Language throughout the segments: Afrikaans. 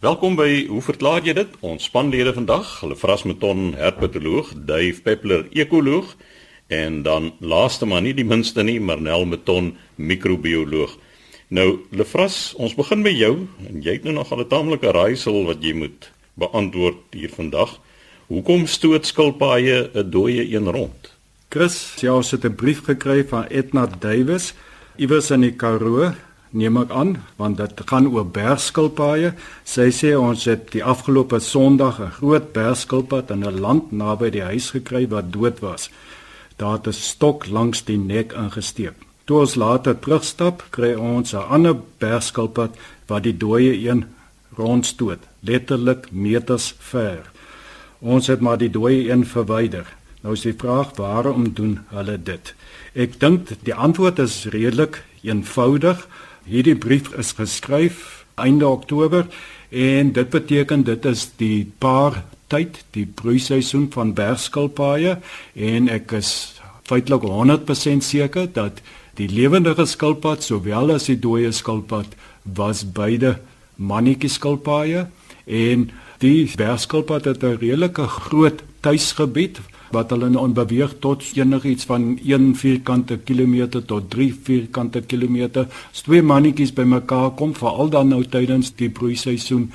Welkom by Hoe verklaar jy dit? Ons spanlede vandag, hulle Fras Meton, herpetoloog, Dave Peppler, ekoloog en dan laaste maar nie die minste nie, Marnel Meton, mikrobioloog. Nou, Lefras, ons begin met jou en jy het nou nog 'n taamlike raaisel wat jy moet beantwoord hier vandag. Hoekom stoot skilpaaie 'n dooie een rond? Chris, jy het 'n brief gekry van Edna Davies iewers in die Karoo, neem ek aan, want dit gaan oor bergskilpaaie. Sy sê ons het die afgelope Sondag 'n groot bergskilpad in 'n land naby die huis gekry wat dood was. Daar het 'n stok langs die nek ingesteek. Toe ons later terugstap, kry ons 'n ander bergskilpad wat die dooie een rondstoot, letterlik meters ver. Ons het maar die dooie een verwyder. Nou is die vraag waarom doen hulle dit? Ek dink die antwoord is redelik eenvoudig. Hierdie brief is geskryf einde Oktober en dit beteken dit is die paar tyd die broeiseisoen van bergskilpaaie en ek is feitelik 100% seker dat die lewendige skilpad sowel as die dooie skilpad was beide mannetjie skilpaaie en die bergskilpad het 'n redelike groot tuisgebied wat hulle nou beweeg tot enigiets van 1 vierkante kilometer tot 3 vierkante kilometer. As twee mannetjies bymekaar kom, veral dan nou tydens die broeiseisoen,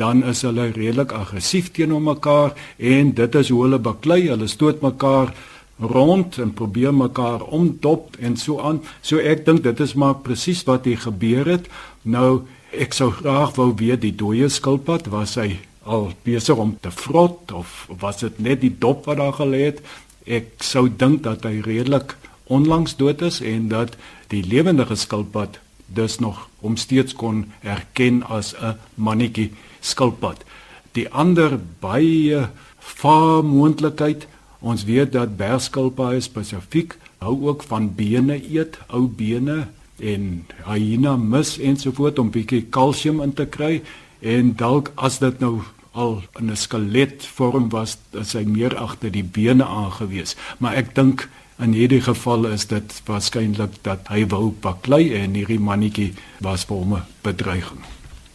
dan is hulle redelik aggressief teenoor mekaar en dit is hoe hulle baklei. Hulle stoot mekaar rond en probeer mekaar omdop en so aan. So ek dink dit is maar presies wat hier gebeur het. Nou ek sou graag wou weet die dooie skilpad was hy al besig om te vrot of was dit net die dop wat daar gelê het? Ek sou dink dat hy redelik onlangs dood is en dat die lewendige skilpad dus nog hom steeds kon erken as 'n mannetjie skilpad. Die ander baie vaar moontlikheid, ons weet dat bergskilpaaie spesifiek hou ook van bene eet, ou bene en hyena mis ensovoorts om bietjie kalsium in te kry en dalk as dit nou al 'n skeletvorm was, is hy meer agter die bene aangewees. Maar ek dink in hierdie geval is dit waarskynlik dat hy wou baklei en hierdie mannetjie was vir hom 'n bedreiging.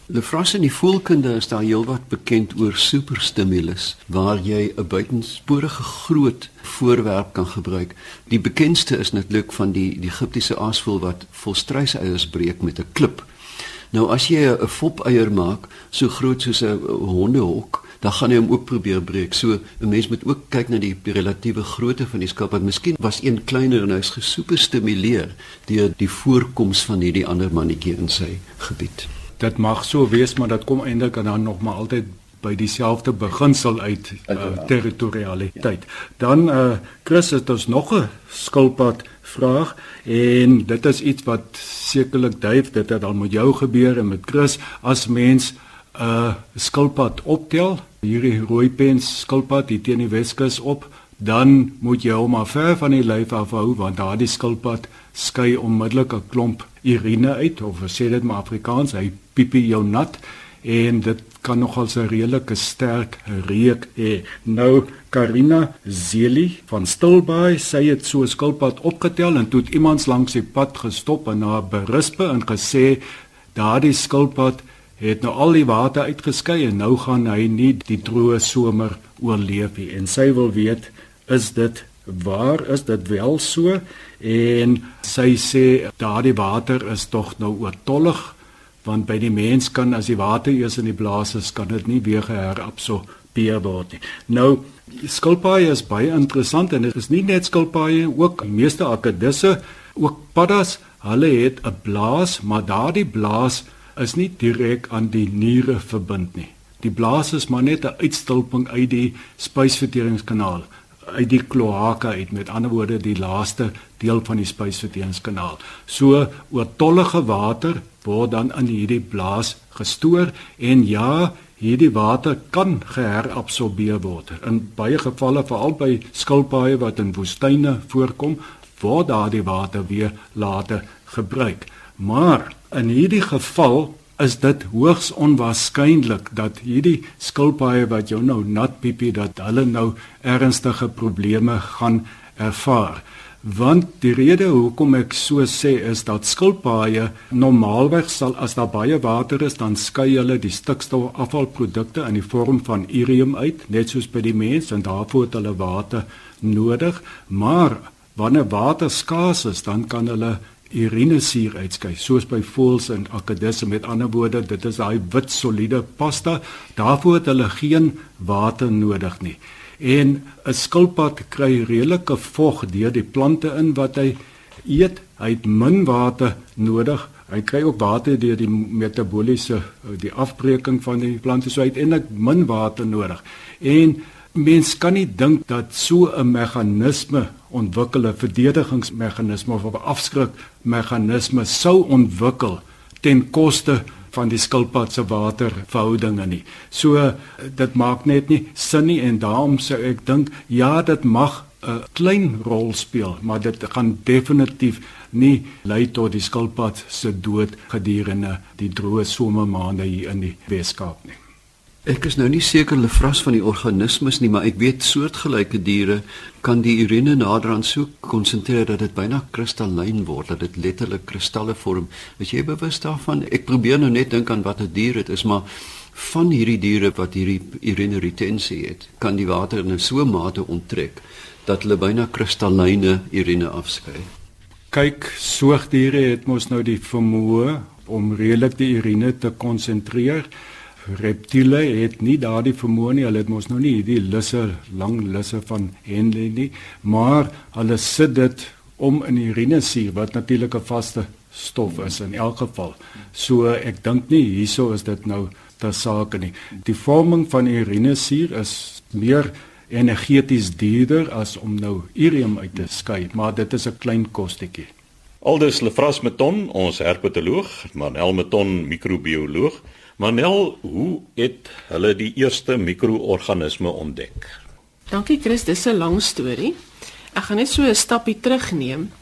Lefras in die voelkunde is daar heelwat bekend oor superstimulus waar jy 'n buitensporige groot voorwerp kan gebruik. Die bekendste is netlik van die die Egiptiese aasvoël wat volstruiseiers breek met 'n klip. Nou as jy 'n fopeier maak so groot soos 'n hondehok, dan gaan jy hom ook probeer breek. So 'n mens moet ook kyk na die relatiewe grootte van die skilp wat miskien was een kleiner en hy's gesoeper stimuleer deur die voorkoms van hierdie ander mannetjie in sy gebied. Dit mag so wees, maar dit kom eintlik dan nog maar altyd by dieselfde beginsel uit uh, territorialiteit. Dan uh Chris het ons nog 'n skilpad vraag en dit is iets wat sekerlik duif dit het al met jou gebeur en met Chris as mens 'n uh, skilpad optel hierdie rooi pens skilpad hier teen die Weskus op dan moet jy hom maar ver van die lyf afhou want daardie skilpad skei onmiddellik 'n klomp urine uit of sê dit maar Afrikaans hy piepie jou nat en dit kan nogal 'n redelike sterk reuk hê. Nou Karina Zeli van Stilbaai, sy het so 'n skilpad opgetel en toe het iemand langs die pad gestop en haar berispe en gesê daardie skilpad het nou al die water uitgeskei en nou gaan hy nie die droë somer oorleef nie. En sy wil weet, is dit waar is dit wel so? En sy sê daardie water is tog nou oortollig want by die mens kan as die water eers in die blaas is, kan dit nie weer geherabsorbeer word nie. Nou skilpaaie is baie interessant en dit is nie net skilpaaie, ook meeste akedisse, ook paddas, hulle het 'n blaas, maar daardie blaas is nie direk aan die niere verbind nie. Die blaas is maar net 'n uitstulping uit die spysverteringskanaal uit die kloaka uit met ander woorde die laaste deel van die spysverteringskanaal. So oortollige water word dan in hierdie blaas gestoor en ja, hierdie water kan geherabsorbeer word. In baie gevalle veral by skilpaaie wat in woestyne voorkom, word daardie water weer later gebruik. Maar in hierdie geval is dit hoogs onwaarskynlik dat hierdie skilpaaie wat jou nou nat piepie dat hulle nou ernstige probleme gaan ervaar Want die rede hoekom ek so sê is dat skilpaaie normaalweg sal as daar baie water is, dan skei hulle die stikstofafvalprodukte in die vorm van urium uit, net soos by die mens en daarvoor het hulle water nodig. Maar wanneer water skaars is, dan kan hulle urinesuur uitskei soos by voëls en akedisse. Met ander woorde dit is daai wit soliede pasta. Daarvoor het hulle geen water nodig nie en 'n skilpad kry redelike vog deur die plante in wat hy eet. Hy het min water nodig. Hy kry ook water deur die metaboliese die afbreking van die plante. So hy het eintlik min water nodig. En mens kan nie dink dat so 'n meganisme ontwikkel 'n verdedigingsmeganisme of 'n afskrikmeganisme sou ontwikkel ten koste van die skilpad se waterverhoudinge nie. So dit maak net nie sin nie en daarom sou ek dink ja, dit mag 'n klein rol speel, maar dit gaan definitief nie lei tot die skilpad se dood gedurende die droë somermaande hier in die Weskaap nie. Ek is nou nie seker hulle vras van die organismes nie, maar ek weet soortgelyke diere kan die urine naderhand so konsentreer dat dit byna kristallyn word, dat dit letterlik kristalle vorm. Is jy bewus daarvan? Ek probeer nou net dink aan watter dier dit is, maar van hierdie diere wat hierdie urine retensie het, kan die water in 'n so mate onttrek dat hulle byna kristallyne urine afskei. Kyk, soogdiere het mos nou die vermoë om redelik die urine te konsentreer reptiele het nie daardie vermoë nie. Hulle het mos nou nie hierdie lisse, lang lisse van Henley nie, maar hulle sit dit om in die urinesuur wat natuurlik 'n vaste stof is in elk geval. So ek dink nie hieso is dit nou ter sake nie. Die vorming van urinesuur is meer energeties duurder as om nou urium uit te skei, maar dit is 'n klein kostetjie. Aldus Lefras Meton, ons herpetoloog, Manel Meton, microbioloog, Manel, hoe het hulle die eerste mikroorganisme ontdek? Dankie Chris, dis 'n lang storie. Ek gaan net so 'n stappie terugneem.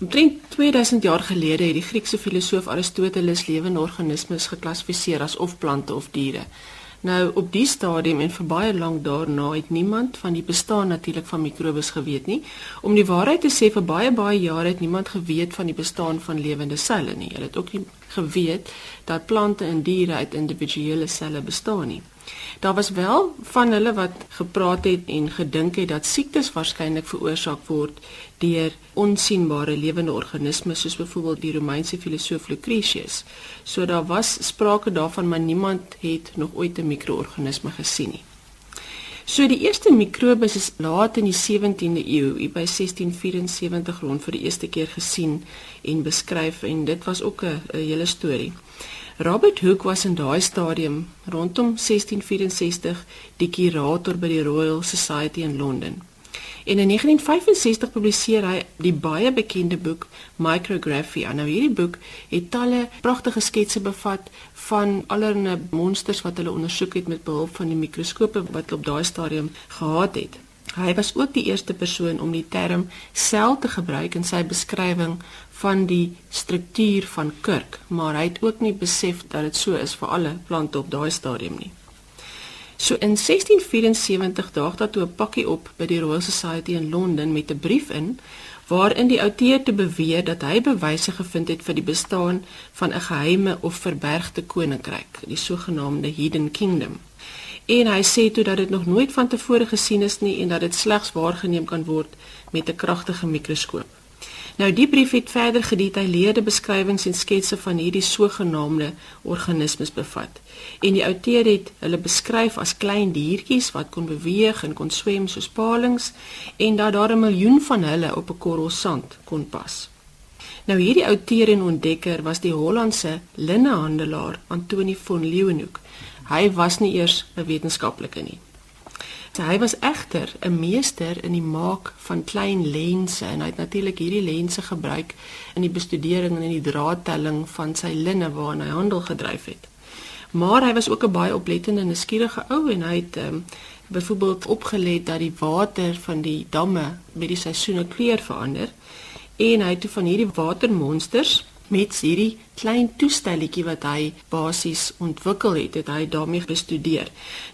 Omtrent 2000 jaar gelede het die Griekse filosoof Aristoteles lewende organismes geklassifiseer as of plante of diere. Nou op die stadium en vir baie lank daarna het niemand van die bestaan natuurlik van mikrobes geweet nie. Om die waarheid te sê vir baie baie jare het niemand geweet van die bestaan van lewende selle nie. Hulle het ook nie geweet dat plante en diere uit individuele selle bestaan nie. Daar was wel van hulle wat gepraat het en gedink het dat siektes waarskynlik veroorsaak word deur onsigbare lewende organismes soos byvoorbeeld die Romeinse filosoof Lucretius. So daar was sprake daarvan maar niemand het nog ooit 'n mikroorganisme gesien nie. So die eerste mikrobes is laat in die 17de eeu, by 1674 rond vir die eerste keer gesien en beskryf en dit was ook 'n hele storie. Robert Hooke was in daai stadium rondom 1664 die kurator by die Royal Society in Londen. En in 1965 publiseer hy die baie bekende boek Micrography. Nou hierdie boek het talle pragtige sketse bevat van allerlei monsters wat hulle ondersoek het met behulp van die mikroskope wat op daai stadium gehad het. Hy was ook die eerste persoon om die term sel te gebruik in sy beskrywing van die struktuur van kurk, maar hy het ook nie besef dat dit so is vir alle plante op daai stadium nie. So in 1674 daag daar toe 'n pakkie op by die Royal Society in Londen met 'n brief in waarin die outeur te beweer dat hy bewyse gevind het vir die bestaan van 'n geheime of verbergde koninkryk, die sogenaamde Hidden Kingdom. En hy sê toe dat dit nog nooit van tevore gesien is nie en dat dit slegs waargeneem kan word met 'n kragtige mikroskoop. Nou die brief het verder gedetailleerde beskrywings en sketse van hierdie sogenaamde organismes bevat. En die outeur het hulle beskryf as klein diertjies wat kon beweeg en kon swem soos palings en dat daar 'n miljoen van hulle op 'n korrel sand kon pas. Nou hierdie outeur en ontdekker was die Hollandse linnehandelaar Antoni von Leeuwenhoek. Hy was nie eers 'n wetenskaplike nie. So, hy was egter 'n meester in die maak van klein lense en hy het natuurlik hierdie lense gebruik in die bestudering en in die draadtelling van sy linne waarna hy handel gedryf het. Maar hy was ook 'n baie oplettende en nuuskierige ou en hy het um, byvoorbeeld opgelet dat die water van die damme met die seisoene kleur verander en hy het toe van hierdie watermonsters met hierdie klein toestelletjie wat hy basies ontwikkel het, het hy daarmee bestudeer.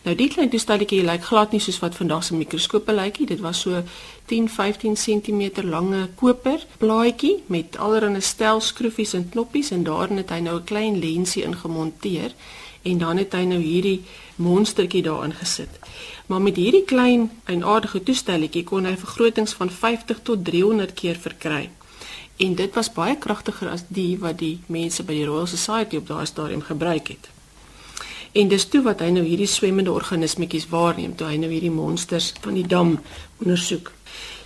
Nou die klein toestelletjie lyk glad nie soos wat vandag se mikroskope lyk nie. Dit was so 10-15 cm lange koper blaadjie met allerlei stel skroefies en knoppies en daarin het hy nou 'n klein lensie ingemonteer en dan het hy nou hierdie monstertjie daarin gesit. Maar met hierdie klein en aardige toestelletjie kon hy vergrotings van 50 tot 300 keer verkry en dit was baie kragtiger as die wat die mense by die Royal Society op daai stadium gebruik het. En dis toe wat hy nou hierdie swemmende organismetjies waarneem, toe hy nou hierdie monsters van die dam ondersoek.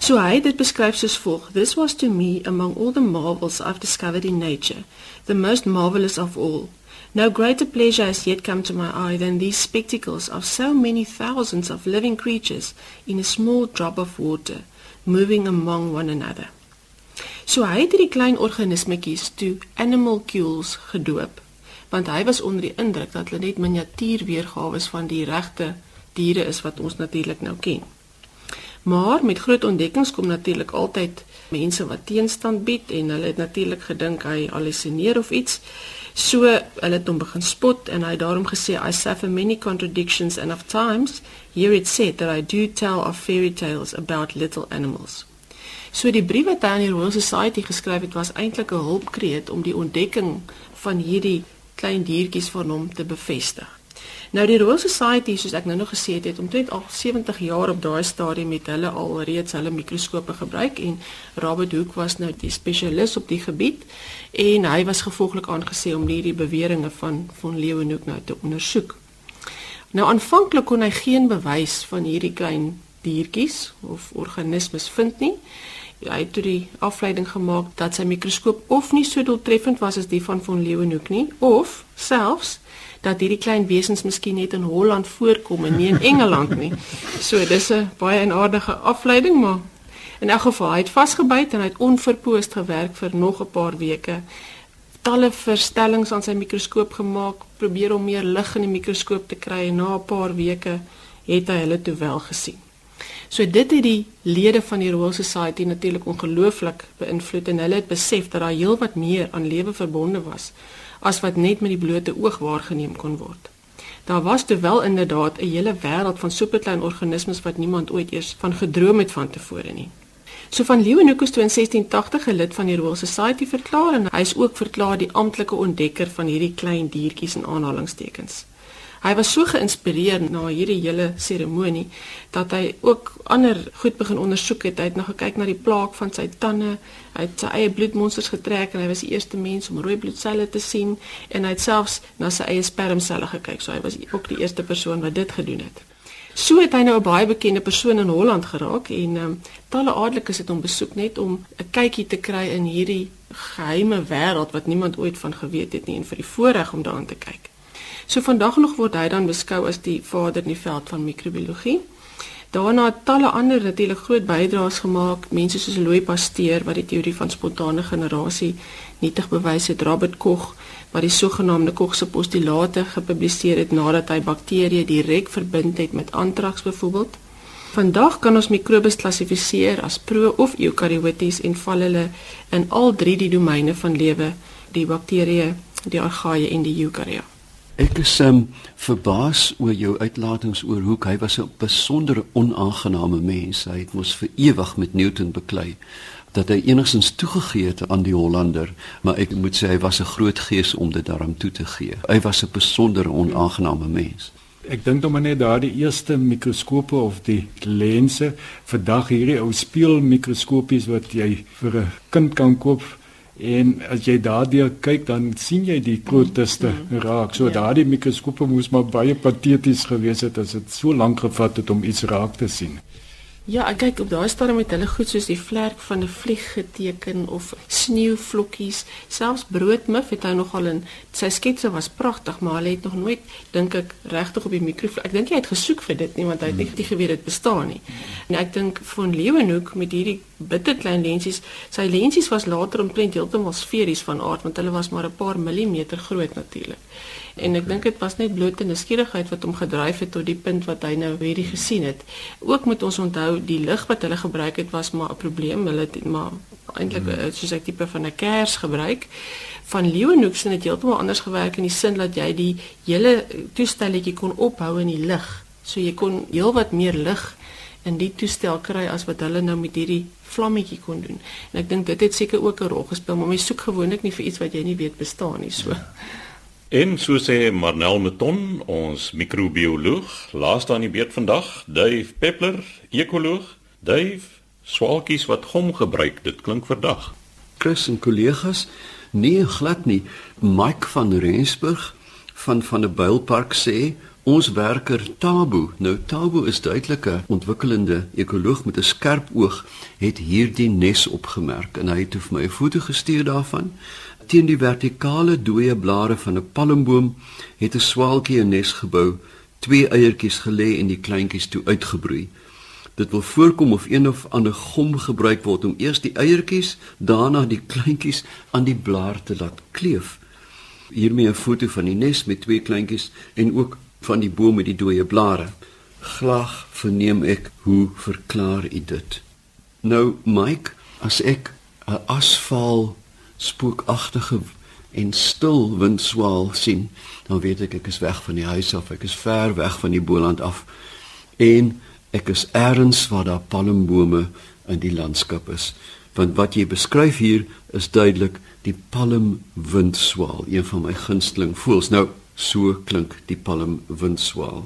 So hy dit beskryf soos volg: This was to me among all the marvels I've discovered in nature, the most marvelous of all. No greater pleasure has yet come to my eye than these spectacles of so many thousands of living creatures in a small drop of water, moving among one another. So hy het hierdie klein organismetjies toe animalcules gedoop want hy was onder die indruk dat hulle net miniatuurweergawe van die regte diere is wat ons natuurlik nou ken. Maar met groot ontdekkings kom natuurlik altyd mense wat teenstand bied en hulle het natuurlik gedink hy hallusineer of iets. So hulle het hom begin spot en hy het daarom gesê I suffer many contradictions and of times here it said that I do tell of fairy tales about little animals. So die brief wat hy aan die Royal Society geskryf het was eintlik 'n hulpkreet om die ontdekking van hierdie klein diertjies van hom te bevestig. Nou die Royal Society, soos ek nou nog gesê het, het omtrent al 70 jaar op daai stadium met hulle al reeds hulle mikroskope gebruik en Robert Hooke was nou die spesialis op die gebied en hy was gevolglik aangesê om hierdie beweringe van van Leeuwenhoek nou te ondersoek. Nou aanvanklik kon hy geen bewys van hierdie klein diertjies of organismes vind nie hy het toe die afleiding gemaak dat sy mikroskoop of nie so doeltreffend was as die van von Leeuwenhoek nie of selfs dat hierdie klein wesens miskien net in Holland voorkom en nie in Engeland nie. So dis 'n baie enaardige afleiding maar in elk geval hy het vasgebyt en hy het onverpoost gewerk vir nog 'n paar weke. Talle verstellings aan sy mikroskoop gemaak, probeer om meer lig in die mikroskoop te kry en na 'n paar weke het hy hulle toe wel gesien. So dit het die lede van die Royal Society natuurlik ongelooflik beïnvloed en hulle het besef dat daar heelwat meer aan lewe verbonde was as wat net met die blote oog waargeneem kon word. Daar was terwyl inderdaad 'n hele wêreld van superklein organismes wat niemand ooit eers van gedroom het van tevore nie. So van Leeuwenhoek is toe in 1680 gelid van die Royal Society verklaar en hy is ook verklaar die amptelike ontdekker van hierdie klein diertjies en aanhalingstekens. Hy was so geïnspireer na hierdie hele seremonie dat hy ook ander goed begin ondersoek het. Hy het nog gekyk na die plaak van sy tande. Hy het sy eie bloedmonsters getrek en hy was die eerste mens om rooi bloedselle te sien en hy het selfs na sy eie spermselle gekyk. So hy was ook die eerste persoon wat dit gedoen het. So het hy nou 'n baie bekende persoon in Holland geraak en um, talle adellikes het hom besoek net om 'n kykie te kry in hierdie geheime wêreld wat niemand ooit van geweet het nie en vir die voorreg om daarin te kyk. So vandag nog word hy dan beskou as die vader in die veld van microbiologie. Daarna het talle ander natuurlik groot bydraes gemaak, mense soos Louis Pasteur wat die teorie van spontane generasie nietig bewys het, Robert Koch wat die sogenaamde Koch se postulate gepubliseer het nadat hy bakterieë direk verbind het met antraks byvoorbeeld. Vandag kan ons mikrobes klassifiseer as pro of eukarioties en val hulle in al drie die domeine van lewe, die bakterieë, die argae en die eukariote. Ek is um, verbaas oor jou uitlatings oor hoe hy was 'n besondere onaangename mens. Hy het mos vir ewig met Newton beklei dat hy enigstens toegegee het aan die Hollander, maar ek moet sê hy was 'n groot gees om dit daarom toe te gee. Hy was 'n besondere onaangename mens. Ek dink hom net daardie eerste mikroskope of die lense, vandag hierdie ou speelmikroskopies wat jy vir 'n kind kan koop En as jy daardeur kyk dan sien jy die grootste mm. raak. So ja. daardie mikroskope moes maar baie pateties gewees het as dit so lank gevat het om iets raak te sien. Ja, ek kyk op daai stadium met hulle goed soos die vlerk van 'n vlieg geteken of sneeuvlokkies, selfs broodmif het hy nogal in sy sketse was pragtig, maar hy het nog nooit dink ek regtig op die mikrofoon. Ek dink hy het gesoek vir dit nie want hy het nie, nie geweet dit bestaan nie. En ek dink van Leeuwenhoek met hierdie bitter klein lensies, sy lensies was later omtrent heeltemal sferies van aard want hulle was maar 'n paar millimeter groot natuurlik. En ek dink dit was net bloot 'n nuuskierigheid wat hom gedryf het tot die punt wat hy nou hierdie gesien het. Ook moet ons onthou die lig wat hulle gebruik het was maar 'n probleem. Hulle het maar eintlik mm. soos 'n tipe van 'n kers gebruik. Van Leeuwenhoek het heeltemal anders gewerk in die sin dat jy die hele toestelletjie kon ophou in die lug. So jy kon heelwat meer lig in die toestel kry as wat hulle nou met hierdie vlammetjie kon doen. En ek dink dit het seker ook 'n rol gespeel, maar mens soek gewoonlik nie vir iets wat jy nie weet bestaan nie, so. En so sê Marnel Meton, ons microbioloog, laaste aan die beurt vandag, Dave Peppler, ekoloog. Dave, swaalkies wat gom gebruik, dit klink verdag. Chris en kollegas, nee glad nie. Mike van Rensburg van van 'n builpark sê Ons werker Tabo, nou Tabo is duidelik 'n ontwikkelende ekoloog met 'n skerp oog, het hierdie nes opgemerk en hy het vir my 'n foto gestuur daarvan. Teen die vertikale dooie blare van 'n palmboom het 'n swaalkie 'n nes gebou, twee eiertjies gelê en die kleintjies toe uitgebroei. Dit wil voorkom of een of ander gom gebruik word om eers die eiertjies, daarna die kleintjies aan die blaar te laat kleef. Hiermee 'n foto van die nes met twee kleintjies en ook van die boom met die dooie blare. Glag verneem ek hoe verklaar u dit? Nou Mike, as ek 'n asfal spookagtige en stil windswaal sien, dan weet ek ek is weg van die huis af, ek is ver weg van die boland af en ek is eers waar daar palmbome in die landskap is. Want wat jy beskryf hier is duidelik die palmwindswaal, een van my gunsteling voels. Nou So klink die palm windswaal.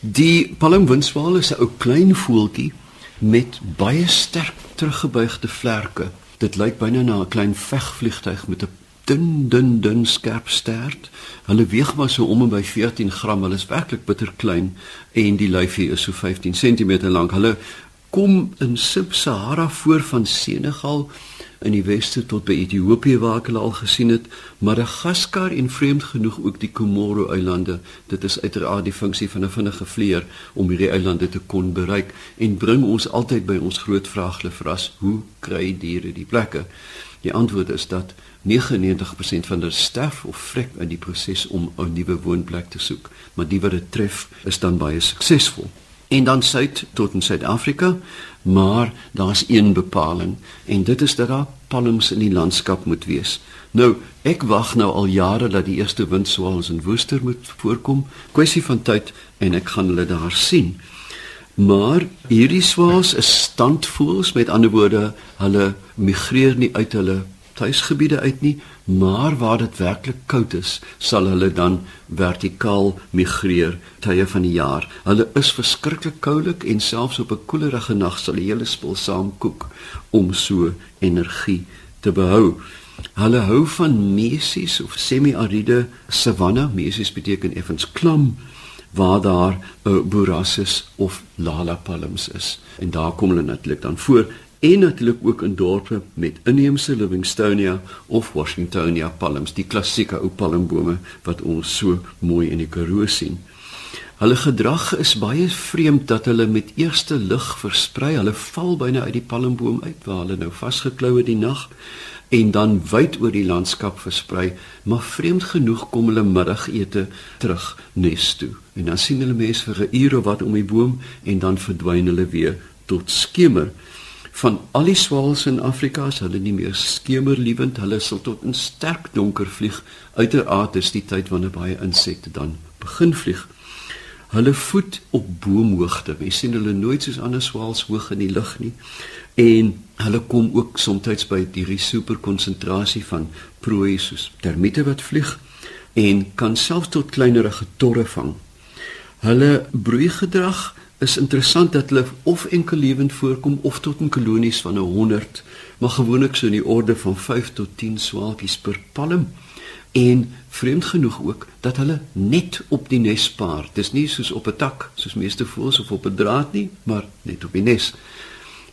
Die palm windswaal is 'n ou klein voeltjie met baie sterk teruggebuigde vlerke. Dit lyk byna na 'n klein vegvliegtuig met 'n dun dun dun skerp stert. Hulle weeg maar so om en by 14 gram. Hulle is werklik bitter klein en die lyfie is so 15 cm lank. Hulle kom in Sub-Sahara voor van Senegal in die weste tot by Ethiopië waar ek hulle al gesien het, Madagaskar en vreemd genoeg ook die Komoro eilande. Dit is uiteraard die funksie van 'n vinnige vlieër om hierdie eilande te kon bereik en bring ons altyd by ons groot vraag Lefras, hoe kry diere die plekke? Die antwoord is dat 99% van hulle sterf of vrek in die proses om 'n nuwe woonplek te soek, maar die wat dit tref is dan baie suksesvol. En dan suid tot in Suid-Afrika maar daar's een bepaling en dit is dat daar palms in die landskap moet wees. Nou, ek wag nou al jare dat die eerste windswaals in Woester moet voorkom. Kwessie van tyd en ek gaan hulle daar sien. Maar hierdie swaals is standvoels, met ander woorde, hulle migreer nie uit hulle tuisgebiede uit nie, maar waar dit werklik koud is, sal hulle dan vertikaal migreer tye van die jaar. Hulle is verskriklik koulik en selfs op 'n koelerige nag sal die hele spul saam kook om so energie te behou. Hulle hou van mesies of semi-aride savanna. Mesies beteken effens klam waar daar 'n boerassus of lalapalms is. En daar kom hulle natuurlik dan voor en natuurlik ook in dorpe met inheemse Livingstonia of Washingtonia palms, die klassieke ou palmbome wat ons so mooi in die Karoo sien. Hulle gedrag is baie vreemd dat hulle met eerste lig versprei. Hulle val byna uit die palmboom uit waar hulle nou vasgeklou het die nag en dan wyd oor die landskap versprei, maar vreemd genoeg kom hulle middagete terug nes toe. En dan sien hulle mense vir 'n uur of wat om die boom en dan verdwyn hulle weer tot skemer van al die swaalse in Afrika is hulle nie meer skemerliewend, hulle sal tot in sterk donker vlieg. Uiteraard is die tyd wanneer baie insekte dan begin vlieg. Hulle voet op boomhoogte. Jy sien hulle nooit soos ander swaals hoog in die lug nie. En hulle kom ook soms by hierdie superkonsentrasie van prooi soos termiete wat vlieg en kan selfs tot kleinerige torre vang. Hulle broeigedrag is interessant dat hulle of enkel lewend voorkom of tot in kolonies van 100, maar gewoonlik so in die orde van 5 tot 10 swaalkies per palm. En vreemd genoeg ook dat hulle net op die nes paar. Dis nie soos op 'n tak soos meeste voëls of op 'n draad nie, maar net op die nes.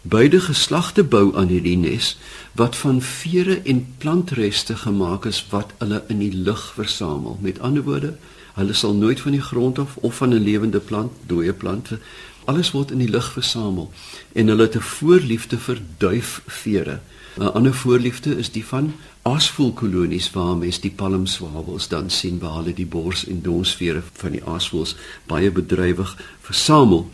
Beide geslagte bou aan hierdie nes wat van vere en plantreste gemaak is wat hulle in die lug versamel. Met ander woorde, Hulle sal nooit van die grond af of van 'n lewende plant, dooie plante, alles word in die lug versamel en hulle het 'n voorliefde vir duifvere. 'n Ander voorliefde is die van aasvoelkolonies waar mens die palmswawels dan sien waar hulle die bors en donsvere van die aasvoels baie bedrywig versamel.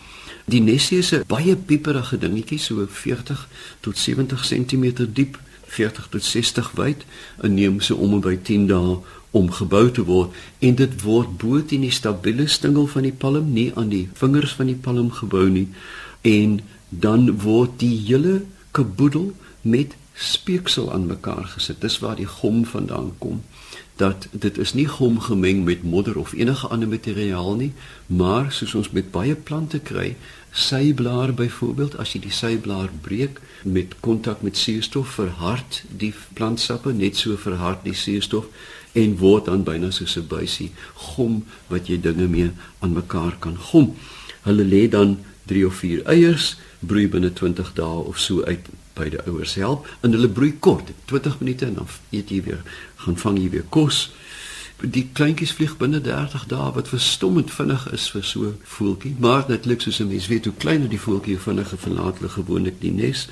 Die nesie is 'n baie pieperige dingetjie so 40 tot 70 cm diep, 40 tot 60 wyd en neem so om en by 10 dae om gebou te word en dit word bo teen die stabiele stingel van die palm, nie aan die vingers van die palm gebou nie en dan word die hele kaboedel met speeksel aan mekaar gesit. Dis waar die gom vandaan kom. Dat dit is nie gom gemeng met modder of enige ander materiaal nie, maar soos ons met baie plante kry, syblaar byvoorbeeld, as jy die syblaar breek met kontak met suurstof verhard die plantsappe net so verhard die suurstof en word dan byna soos 'n buisie gom wat jy dinge mee aan mekaar kan gom. Hulle lê dan 3 of 4 eiers, broei binne 20 dae of so uit by die ouers help en hulle broei kort, 20 minute en dan eet jy weer, gaan vang jy weer kos. Die kleintjies vlieg binne 30 dae wat verstommend vinnig is vir so voeltjie, maar netlik soos 'n mens weet hoe kleiner die voeltjie vinniger verlaat hulle gewoonlik die nes.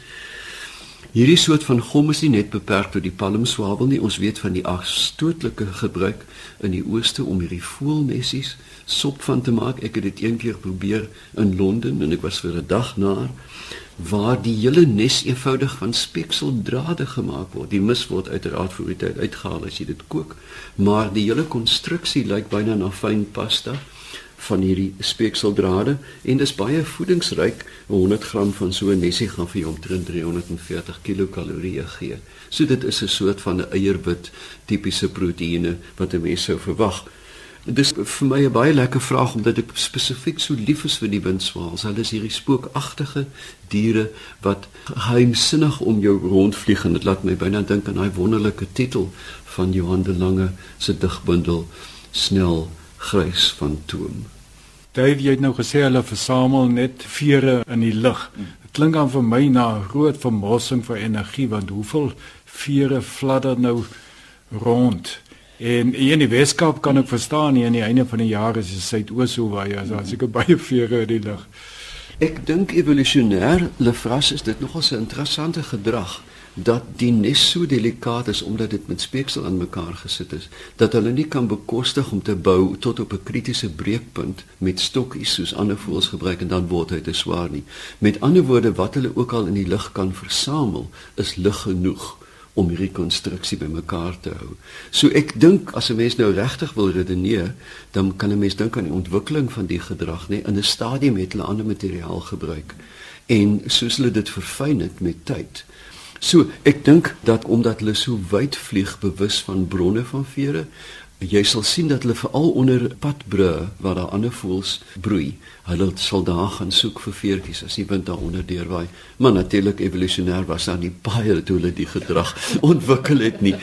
Hierdie soort van gom is nie net beperk tot die palmswabel nie. Ons weet van die afstootlike gebruik in die ooste om hierdie voelnessies sop van te maak. Ek het dit een keer probeer in Londen en ek was vir 'n dag na waar die hele nes eenvoudig van speekseldrade gemaak word. Die mis word uiteraard vir die tyd uitgehaal as jy dit kook, maar die hele konstruksie lyk byna na fyn pasta van hierdie speekseldrade en dis baie voedingsryk. 100 gram van so 'n nesie gaan vir jou omtrent 340 kilokalorieë gee. So dit is 'n soort van 'n eierwit tipiese proteïene wat 'n mens sou verwag. Dis vir my 'n baie lekker vraag omdat ek spesifiek so lief is vir die windswaals. Hulle is hierdie spookagtige diere wat geheimsinnig om jou rondvlieg en dit laat my byna dink aan daai wonderlike titel van Johan de Lange se digbundel Snel grys van toom. Dave, jy het nou gesê hulle versamel net vere in die lug. Dit klink aan vir my na groot vermossing vir energie want hoeveel vere fladder nou rond? En in die Weskaap kan ek verstaan nie aan die einde van die jaar is die suidoos hoe baie as as ek baie vere in die lug. Ek dink evolusionêr lefras is dit nogal 'n interessante gedrag dat die nes so delikaat is omdat dit met speeksel aan mekaar gesit is dat hulle nie kan bekostig om te bou tot op 'n kritiese breekpunt met stokkies soos ander voëls gebruik en dan word hy te swaar nie. Met ander woorde wat hulle ook al in die lug kan versamel is lig genoeg om hierdie konstruksie bymekaar te hou. So ek dink as 'n mens nou regtig wil redeneer, dan kan 'n mens dink aan die ontwikkeling van die gedrag, nê, in 'n stadium het hulle ander materiaal gebruik en soos hulle dit verfyn het met tyd. So ek dink dat omdat hulle so wyd vlieg bewus van bronne van vere, jy sal sien dat hulle veral onder padbrûe waar daar ander voëls broei, hulle sal daar gaan soek vir veertjies as die wind daaronder deurwaai. Maar natuurlik evolusionêr was daar nie baie toe hulle die gedrag ontwikkel het nie.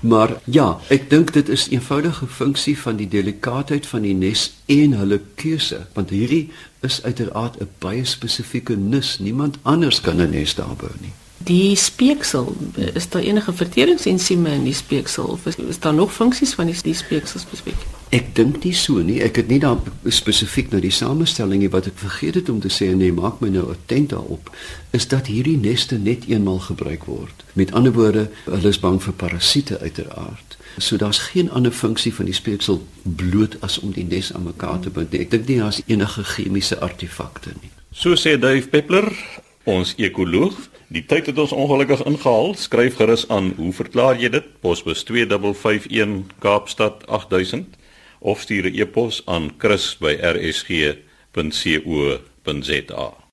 Maar ja, ek dink dit is 'n eenvoudige funksie van die delikaatheid van die nes en hulle keuse, want hierdie is uiteraard 'n baie spesifieke nis. Niemand anders kan 'n nes daar bou nie. Die speeksel, is daar enige verteringsensieme in die speeksel of is, is daar nog funksies van die, die speeksel spesifiek? Ek dink nie so nie. Ek het nie daar spesifiek na die samestelling nie wat ek vergeet het om te sê en nee, maak my nou attent daarop is dat hierdie neste net eenmal gebruik word. Met ander woorde, hulle is bang vir parasiete uiteraard. So daar's geen ander funksie van die speeksel bloot as om die nes aan mekaar te bind. Ek dink nie daar's enige chemiese artefakte nie. So sê Dave Peppler, ons ekoloog Die tyd het ons ongelukkig ingehaal. Skryf gerus aan. Hoe verklaar jy dit? Posbus 2551 Kaapstad 8000 of stuur 'n e-pos aan chris@rsg.co.za.